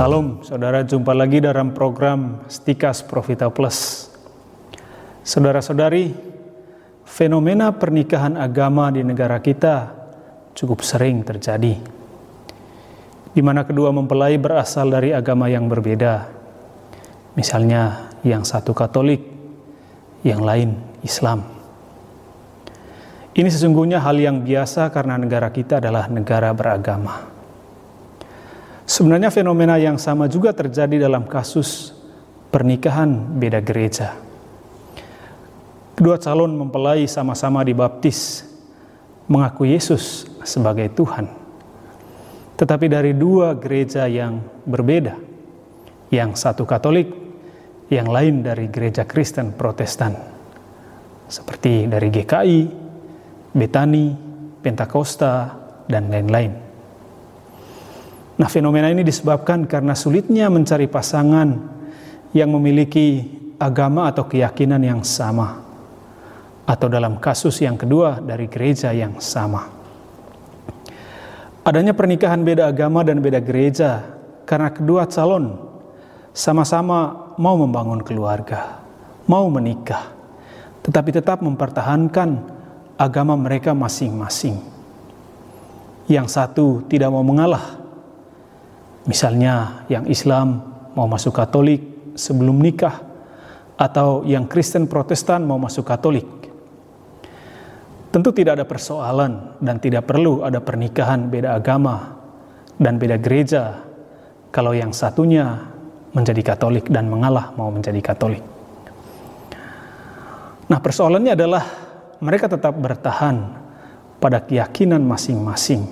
Salam, saudara jumpa lagi dalam program Stikas Profita Plus. Saudara-saudari, fenomena pernikahan agama di negara kita cukup sering terjadi. Di mana kedua mempelai berasal dari agama yang berbeda. Misalnya yang satu Katolik, yang lain Islam. Ini sesungguhnya hal yang biasa karena negara kita adalah negara beragama. Sebenarnya fenomena yang sama juga terjadi dalam kasus pernikahan beda gereja. Kedua calon mempelai sama-sama dibaptis, mengaku Yesus sebagai Tuhan. Tetapi dari dua gereja yang berbeda, yang satu Katolik, yang lain dari gereja Kristen Protestan, seperti dari GKI, Betani, Pentakosta, dan lain-lain. Nah, fenomena ini disebabkan karena sulitnya mencari pasangan yang memiliki agama atau keyakinan yang sama, atau dalam kasus yang kedua dari gereja yang sama. Adanya pernikahan beda agama dan beda gereja karena kedua calon sama-sama mau membangun keluarga, mau menikah, tetapi tetap mempertahankan agama mereka masing-masing. Yang satu tidak mau mengalah Misalnya yang Islam mau masuk Katolik sebelum nikah atau yang Kristen Protestan mau masuk Katolik. Tentu tidak ada persoalan dan tidak perlu ada pernikahan beda agama dan beda gereja kalau yang satunya menjadi Katolik dan mengalah mau menjadi Katolik. Nah, persoalannya adalah mereka tetap bertahan pada keyakinan masing-masing,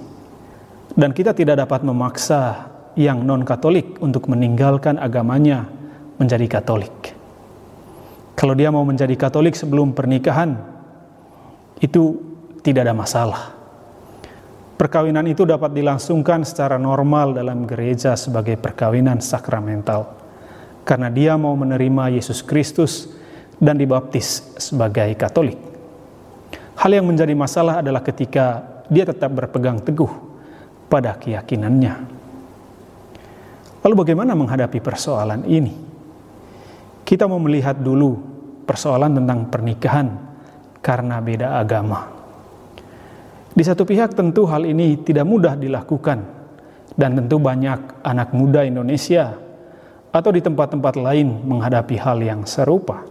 dan kita tidak dapat memaksa yang non-Katolik untuk meninggalkan agamanya menjadi Katolik. Kalau dia mau menjadi Katolik sebelum pernikahan, itu tidak ada masalah. Perkawinan itu dapat dilangsungkan secara normal dalam gereja sebagai perkawinan sakramental, karena dia mau menerima Yesus Kristus dan dibaptis sebagai Katolik. Hal yang menjadi masalah adalah ketika dia tetap berpegang teguh pada keyakinannya. Lalu bagaimana menghadapi persoalan ini? Kita mau melihat dulu persoalan tentang pernikahan karena beda agama. Di satu pihak tentu hal ini tidak mudah dilakukan dan tentu banyak anak muda Indonesia atau di tempat-tempat lain menghadapi hal yang serupa.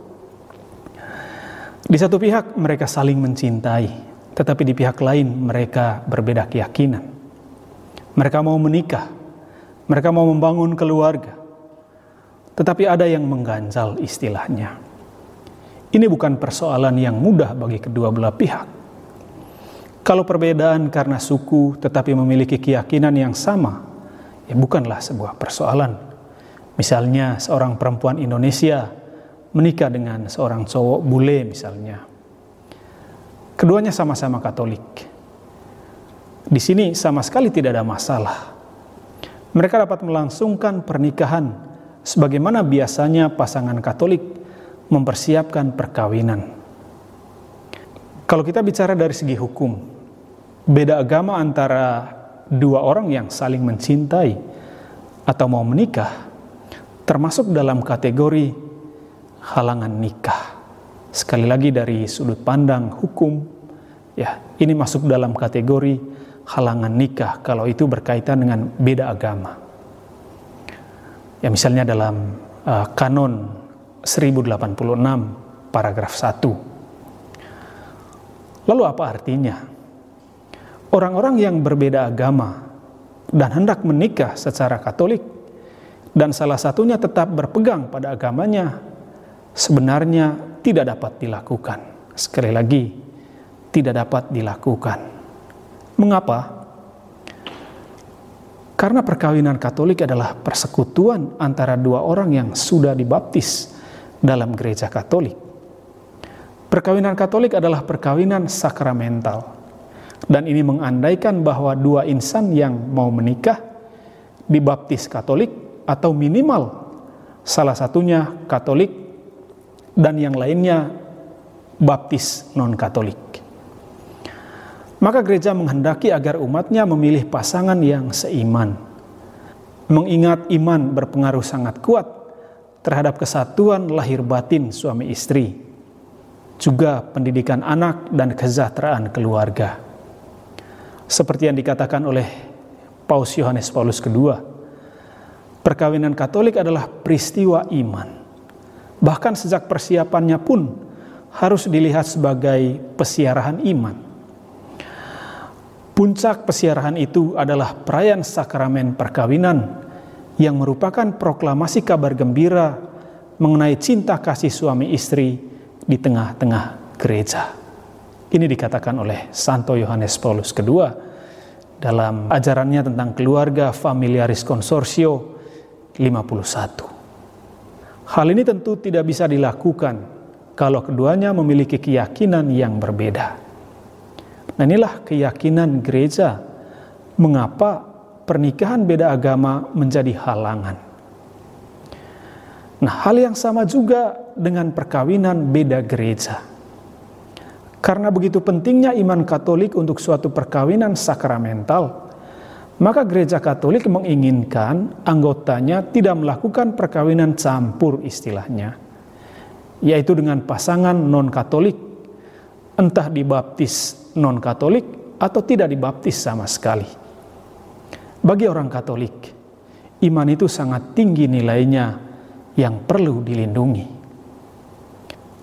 Di satu pihak mereka saling mencintai, tetapi di pihak lain mereka berbeda keyakinan. Mereka mau menikah, mereka mau membangun keluarga. Tetapi ada yang mengganjal istilahnya. Ini bukan persoalan yang mudah bagi kedua belah pihak. Kalau perbedaan karena suku tetapi memiliki keyakinan yang sama, ya bukanlah sebuah persoalan. Misalnya seorang perempuan Indonesia menikah dengan seorang cowok bule misalnya. Keduanya sama-sama Katolik. Di sini sama sekali tidak ada masalah mereka dapat melangsungkan pernikahan sebagaimana biasanya pasangan Katolik mempersiapkan perkawinan. Kalau kita bicara dari segi hukum, beda agama antara dua orang yang saling mencintai atau mau menikah termasuk dalam kategori halangan nikah. Sekali lagi dari sudut pandang hukum, ya, ini masuk dalam kategori halangan nikah kalau itu berkaitan dengan beda agama. Ya misalnya dalam uh, kanon 1086 paragraf 1. Lalu apa artinya? Orang-orang yang berbeda agama dan hendak menikah secara Katolik dan salah satunya tetap berpegang pada agamanya sebenarnya tidak dapat dilakukan. Sekali lagi, tidak dapat dilakukan. Mengapa? Karena perkawinan Katolik adalah persekutuan antara dua orang yang sudah dibaptis dalam gereja Katolik. Perkawinan Katolik adalah perkawinan sakramental. Dan ini mengandaikan bahwa dua insan yang mau menikah dibaptis Katolik atau minimal salah satunya Katolik dan yang lainnya baptis non-Katolik. Maka gereja menghendaki agar umatnya memilih pasangan yang seiman. mengingat iman berpengaruh sangat kuat terhadap kesatuan lahir batin suami istri, juga pendidikan anak dan kesejahteraan keluarga. Seperti yang dikatakan oleh Paus Yohanes Paulus II, perkawinan Katolik adalah peristiwa iman. Bahkan sejak persiapannya pun harus dilihat sebagai pesiarahan iman. Puncak pesiarahan itu adalah perayaan sakramen perkawinan yang merupakan proklamasi kabar gembira mengenai cinta kasih suami istri di tengah-tengah gereja. Ini dikatakan oleh Santo Yohanes Paulus II dalam ajarannya tentang keluarga familiaris konsorsio 51. Hal ini tentu tidak bisa dilakukan kalau keduanya memiliki keyakinan yang berbeda. Nah inilah keyakinan gereja mengapa pernikahan beda agama menjadi halangan. Nah hal yang sama juga dengan perkawinan beda gereja. Karena begitu pentingnya iman Katolik untuk suatu perkawinan sakramental, maka gereja Katolik menginginkan anggotanya tidak melakukan perkawinan campur istilahnya, yaitu dengan pasangan non-Katolik, entah dibaptis non-Katolik atau tidak dibaptis sama sekali. Bagi orang Katolik, iman itu sangat tinggi nilainya yang perlu dilindungi.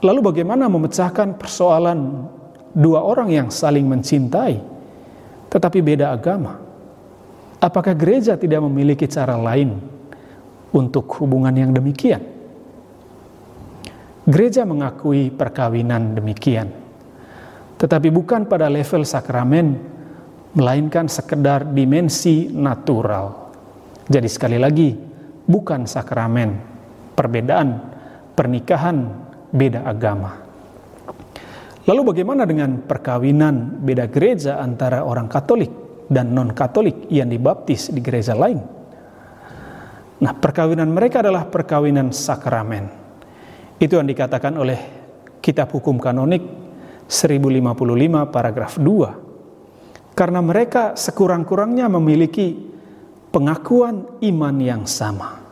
Lalu bagaimana memecahkan persoalan dua orang yang saling mencintai tetapi beda agama? Apakah gereja tidak memiliki cara lain untuk hubungan yang demikian? Gereja mengakui perkawinan demikian, tetapi bukan pada level sakramen, melainkan sekedar dimensi natural. Jadi sekali lagi, bukan sakramen, perbedaan pernikahan beda agama. Lalu bagaimana dengan perkawinan beda gereja antara orang Katolik dan non-Katolik yang dibaptis di gereja lain? Nah, perkawinan mereka adalah perkawinan sakramen. Itu yang dikatakan oleh Kitab Hukum Kanonik 1055 paragraf 2. Karena mereka sekurang-kurangnya memiliki pengakuan iman yang sama.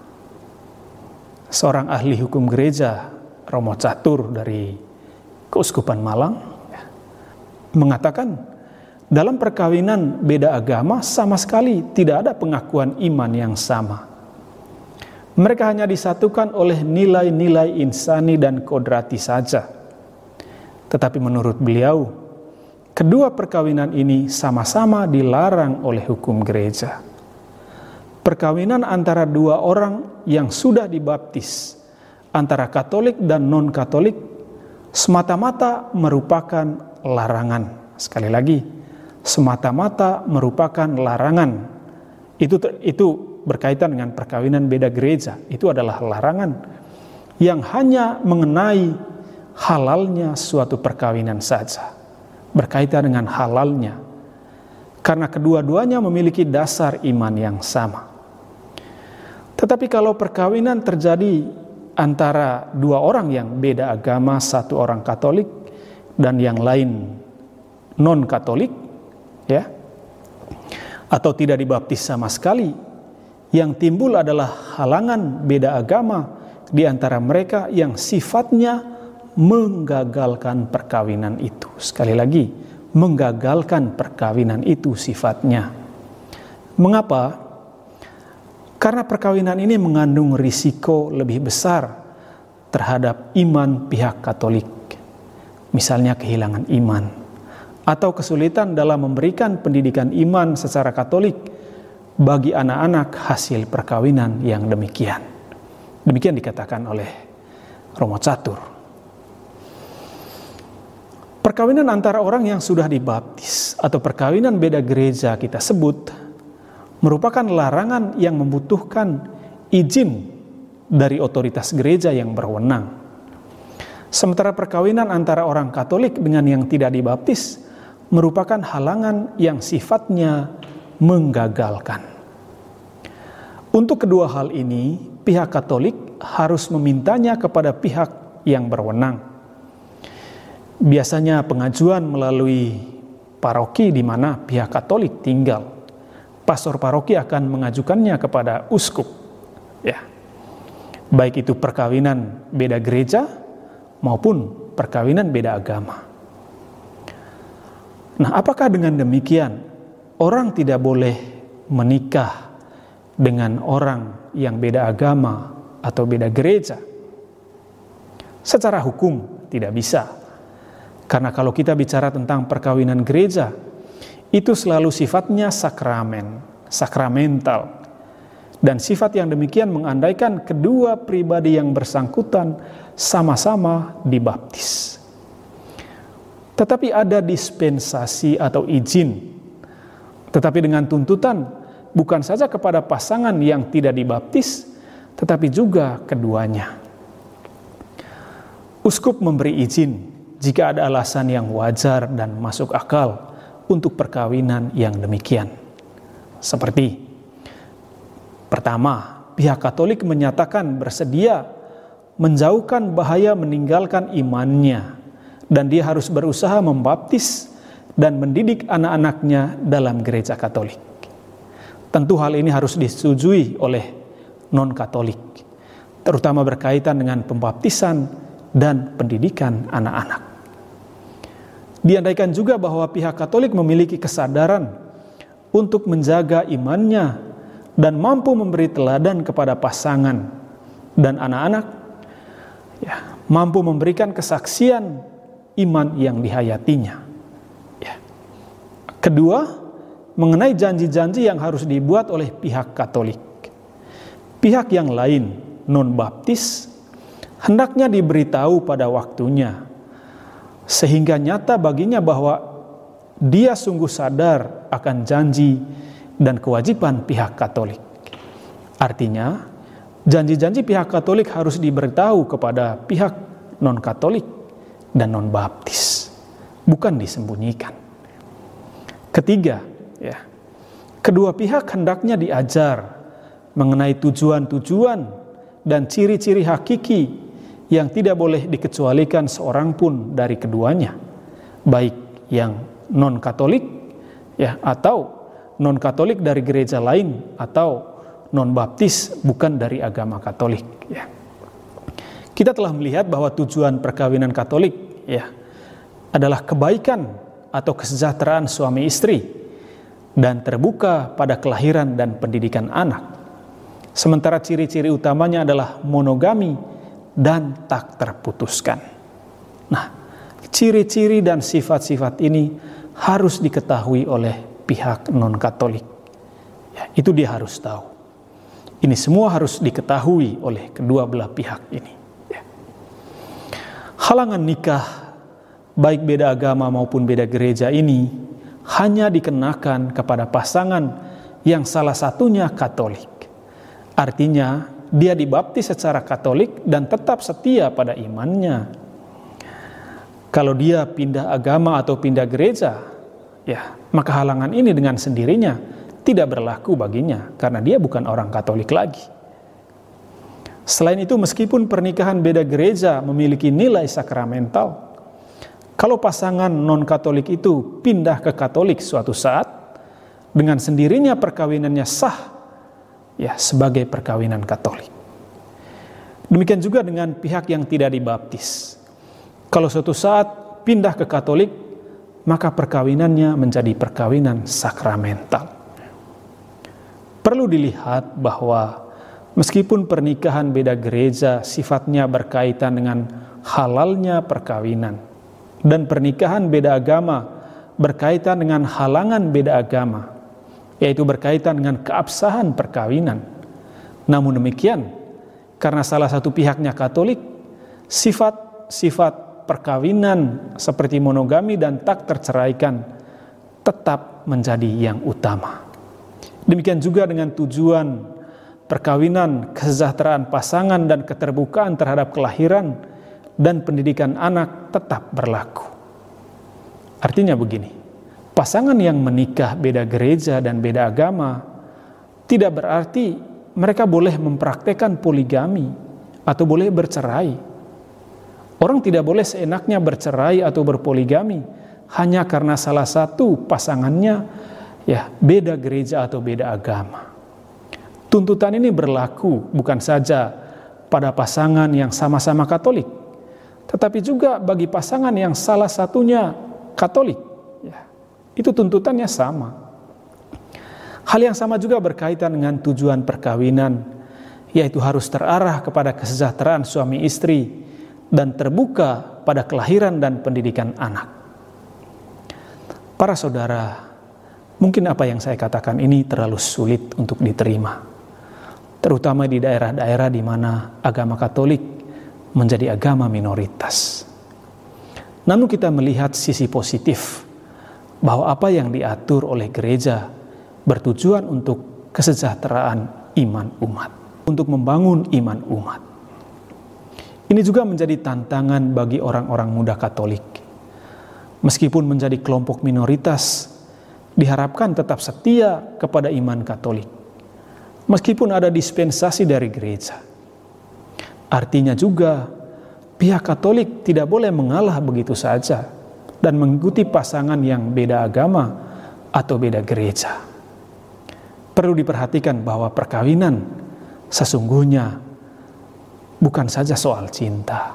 Seorang ahli hukum gereja Romo Catur dari Keuskupan Malang mengatakan dalam perkawinan beda agama sama sekali tidak ada pengakuan iman yang sama. Mereka hanya disatukan oleh nilai-nilai insani dan kodrati saja. Tetapi menurut beliau, kedua perkawinan ini sama-sama dilarang oleh hukum gereja. Perkawinan antara dua orang yang sudah dibaptis antara Katolik dan non-Katolik semata-mata merupakan larangan. Sekali lagi, semata-mata merupakan larangan. Itu itu berkaitan dengan perkawinan beda gereja. Itu adalah larangan yang hanya mengenai halalnya suatu perkawinan saja. Berkaitan dengan halalnya. Karena kedua-duanya memiliki dasar iman yang sama. Tetapi kalau perkawinan terjadi antara dua orang yang beda agama, satu orang Katolik dan yang lain non-Katolik, ya, atau tidak dibaptis sama sekali, yang timbul adalah halangan beda agama di antara mereka yang sifatnya menggagalkan perkawinan itu. Sekali lagi, menggagalkan perkawinan itu sifatnya. Mengapa? Karena perkawinan ini mengandung risiko lebih besar terhadap iman pihak Katolik. Misalnya kehilangan iman atau kesulitan dalam memberikan pendidikan iman secara Katolik bagi anak-anak hasil perkawinan yang demikian. Demikian dikatakan oleh Romo Catur. Perkawinan antara orang yang sudah dibaptis atau perkawinan beda gereja kita sebut merupakan larangan yang membutuhkan izin dari otoritas gereja yang berwenang. Sementara perkawinan antara orang Katolik dengan yang tidak dibaptis merupakan halangan yang sifatnya menggagalkan. Untuk kedua hal ini, pihak Katolik harus memintanya kepada pihak yang berwenang. Biasanya pengajuan melalui paroki di mana pihak Katolik tinggal pastor paroki akan mengajukannya kepada uskup. Ya. Baik itu perkawinan beda gereja maupun perkawinan beda agama. Nah, apakah dengan demikian orang tidak boleh menikah dengan orang yang beda agama atau beda gereja? Secara hukum tidak bisa. Karena kalau kita bicara tentang perkawinan gereja, itu selalu sifatnya sakramen, sakramental. Dan sifat yang demikian mengandaikan kedua pribadi yang bersangkutan sama-sama dibaptis. Tetapi ada dispensasi atau izin. Tetapi dengan tuntutan bukan saja kepada pasangan yang tidak dibaptis, tetapi juga keduanya. Uskup memberi izin jika ada alasan yang wajar dan masuk akal untuk perkawinan yang demikian. Seperti pertama, pihak Katolik menyatakan bersedia menjauhkan bahaya meninggalkan imannya dan dia harus berusaha membaptis dan mendidik anak-anaknya dalam gereja Katolik. Tentu hal ini harus disetujui oleh non-Katolik, terutama berkaitan dengan pembaptisan dan pendidikan anak-anak. Diandaikan juga bahwa pihak Katolik memiliki kesadaran untuk menjaga imannya dan mampu memberi teladan kepada pasangan dan anak-anak, ya, mampu memberikan kesaksian iman yang dihayatinya. Ya. Kedua, mengenai janji-janji yang harus dibuat oleh pihak Katolik. Pihak yang lain, non-baptis, hendaknya diberitahu pada waktunya sehingga nyata baginya bahwa dia sungguh sadar akan janji dan kewajiban pihak Katolik. Artinya, janji-janji pihak Katolik harus diberitahu kepada pihak non-Katolik dan non-Baptis, bukan disembunyikan. Ketiga, ya, kedua pihak hendaknya diajar mengenai tujuan-tujuan dan ciri-ciri hakiki yang tidak boleh dikecualikan seorang pun dari keduanya, baik yang non Katolik ya atau non Katolik dari gereja lain atau non Baptis bukan dari agama Katolik ya. Kita telah melihat bahwa tujuan perkawinan Katolik ya adalah kebaikan atau kesejahteraan suami istri dan terbuka pada kelahiran dan pendidikan anak. Sementara ciri-ciri utamanya adalah monogami dan tak terputuskan. Nah, ciri-ciri dan sifat-sifat ini harus diketahui oleh pihak non-Katolik. Ya, itu dia harus tahu. Ini semua harus diketahui oleh kedua belah pihak ini. Ya. Halangan nikah, baik beda agama maupun beda gereja ini, hanya dikenakan kepada pasangan yang salah satunya Katolik. Artinya, dia dibaptis secara Katolik dan tetap setia pada imannya. Kalau dia pindah agama atau pindah gereja, ya, maka halangan ini dengan sendirinya tidak berlaku baginya karena dia bukan orang Katolik lagi. Selain itu, meskipun pernikahan beda gereja memiliki nilai sakramental, kalau pasangan non-Katolik itu pindah ke Katolik suatu saat, dengan sendirinya perkawinannya sah ya sebagai perkawinan Katolik. Demikian juga dengan pihak yang tidak dibaptis. Kalau suatu saat pindah ke Katolik, maka perkawinannya menjadi perkawinan sakramental. Perlu dilihat bahwa meskipun pernikahan beda gereja sifatnya berkaitan dengan halalnya perkawinan dan pernikahan beda agama berkaitan dengan halangan beda agama, yaitu berkaitan dengan keabsahan perkawinan. Namun demikian, karena salah satu pihaknya Katolik, sifat-sifat perkawinan seperti monogami dan tak terceraikan tetap menjadi yang utama. Demikian juga dengan tujuan perkawinan, kesejahteraan pasangan dan keterbukaan terhadap kelahiran dan pendidikan anak tetap berlaku. Artinya begini, pasangan yang menikah beda gereja dan beda agama tidak berarti mereka boleh mempraktekkan poligami atau boleh bercerai. Orang tidak boleh seenaknya bercerai atau berpoligami hanya karena salah satu pasangannya ya beda gereja atau beda agama. Tuntutan ini berlaku bukan saja pada pasangan yang sama-sama Katolik, tetapi juga bagi pasangan yang salah satunya Katolik. Ya, itu tuntutannya sama. Hal yang sama juga berkaitan dengan tujuan perkawinan, yaitu harus terarah kepada kesejahteraan suami istri dan terbuka pada kelahiran dan pendidikan anak. Para saudara, mungkin apa yang saya katakan ini terlalu sulit untuk diterima terutama di daerah-daerah di mana agama Katolik menjadi agama minoritas. Namun kita melihat sisi positif bahwa apa yang diatur oleh gereja bertujuan untuk kesejahteraan iman umat, untuk membangun iman umat. Ini juga menjadi tantangan bagi orang-orang muda Katolik. Meskipun menjadi kelompok minoritas, diharapkan tetap setia kepada iman Katolik meskipun ada dispensasi dari gereja. Artinya juga pihak Katolik tidak boleh mengalah begitu saja dan mengikuti pasangan yang beda agama atau beda gereja. Perlu diperhatikan bahwa perkawinan sesungguhnya bukan saja soal cinta,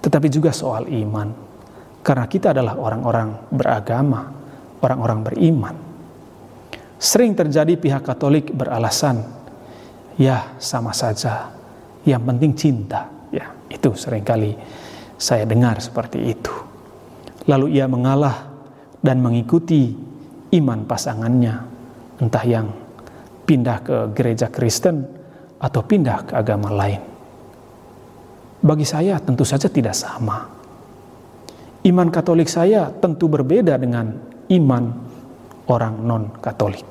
tetapi juga soal iman. Karena kita adalah orang-orang beragama, orang-orang beriman. Sering terjadi pihak Katolik beralasan, ya sama saja, yang penting cinta. Ya, itu sering kali saya dengar seperti itu. Lalu ia mengalah dan mengikuti iman pasangannya, entah yang pindah ke gereja Kristen atau pindah ke agama lain. Bagi saya tentu saja tidak sama. Iman Katolik saya tentu berbeda dengan iman orang non-Katolik.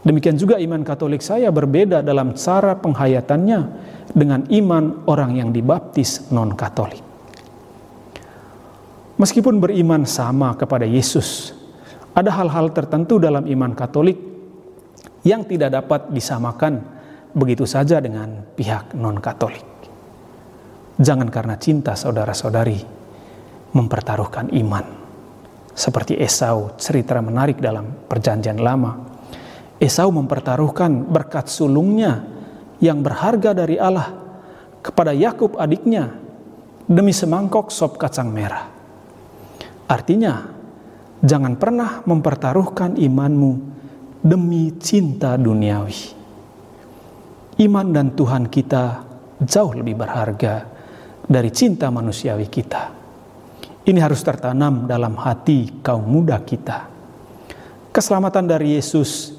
Demikian juga iman Katolik saya berbeda dalam cara penghayatannya dengan iman orang yang dibaptis non-Katolik. Meskipun beriman sama kepada Yesus, ada hal-hal tertentu dalam iman Katolik yang tidak dapat disamakan begitu saja dengan pihak non-Katolik. Jangan karena cinta saudara-saudari mempertaruhkan iman. Seperti Esau, cerita menarik dalam Perjanjian Lama Esau mempertaruhkan berkat sulungnya yang berharga dari Allah kepada Yakub adiknya demi semangkok sop kacang merah. Artinya, jangan pernah mempertaruhkan imanmu demi cinta duniawi. Iman dan Tuhan kita jauh lebih berharga dari cinta manusiawi kita. Ini harus tertanam dalam hati kaum muda kita. Keselamatan dari Yesus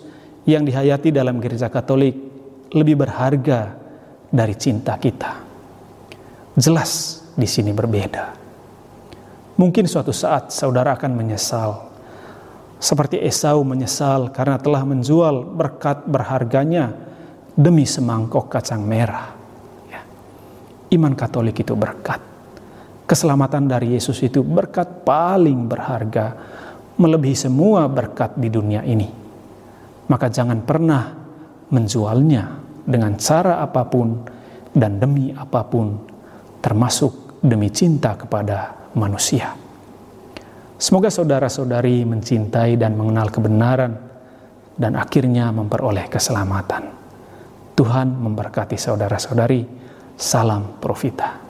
yang dihayati dalam gereja Katolik lebih berharga dari cinta kita. Jelas di sini berbeda. Mungkin suatu saat saudara akan menyesal. Seperti Esau menyesal karena telah menjual berkat berharganya demi semangkok kacang merah. Ya. Iman Katolik itu berkat. Keselamatan dari Yesus itu berkat paling berharga, melebihi semua berkat di dunia ini maka jangan pernah menjualnya dengan cara apa pun dan demi apa pun, termasuk demi cinta kepada manusia. Semoga saudara-saudari mencintai dan mengenal kebenaran dan akhirnya memperoleh keselamatan. Tuhan memberkati saudara-saudari. Salam Profita.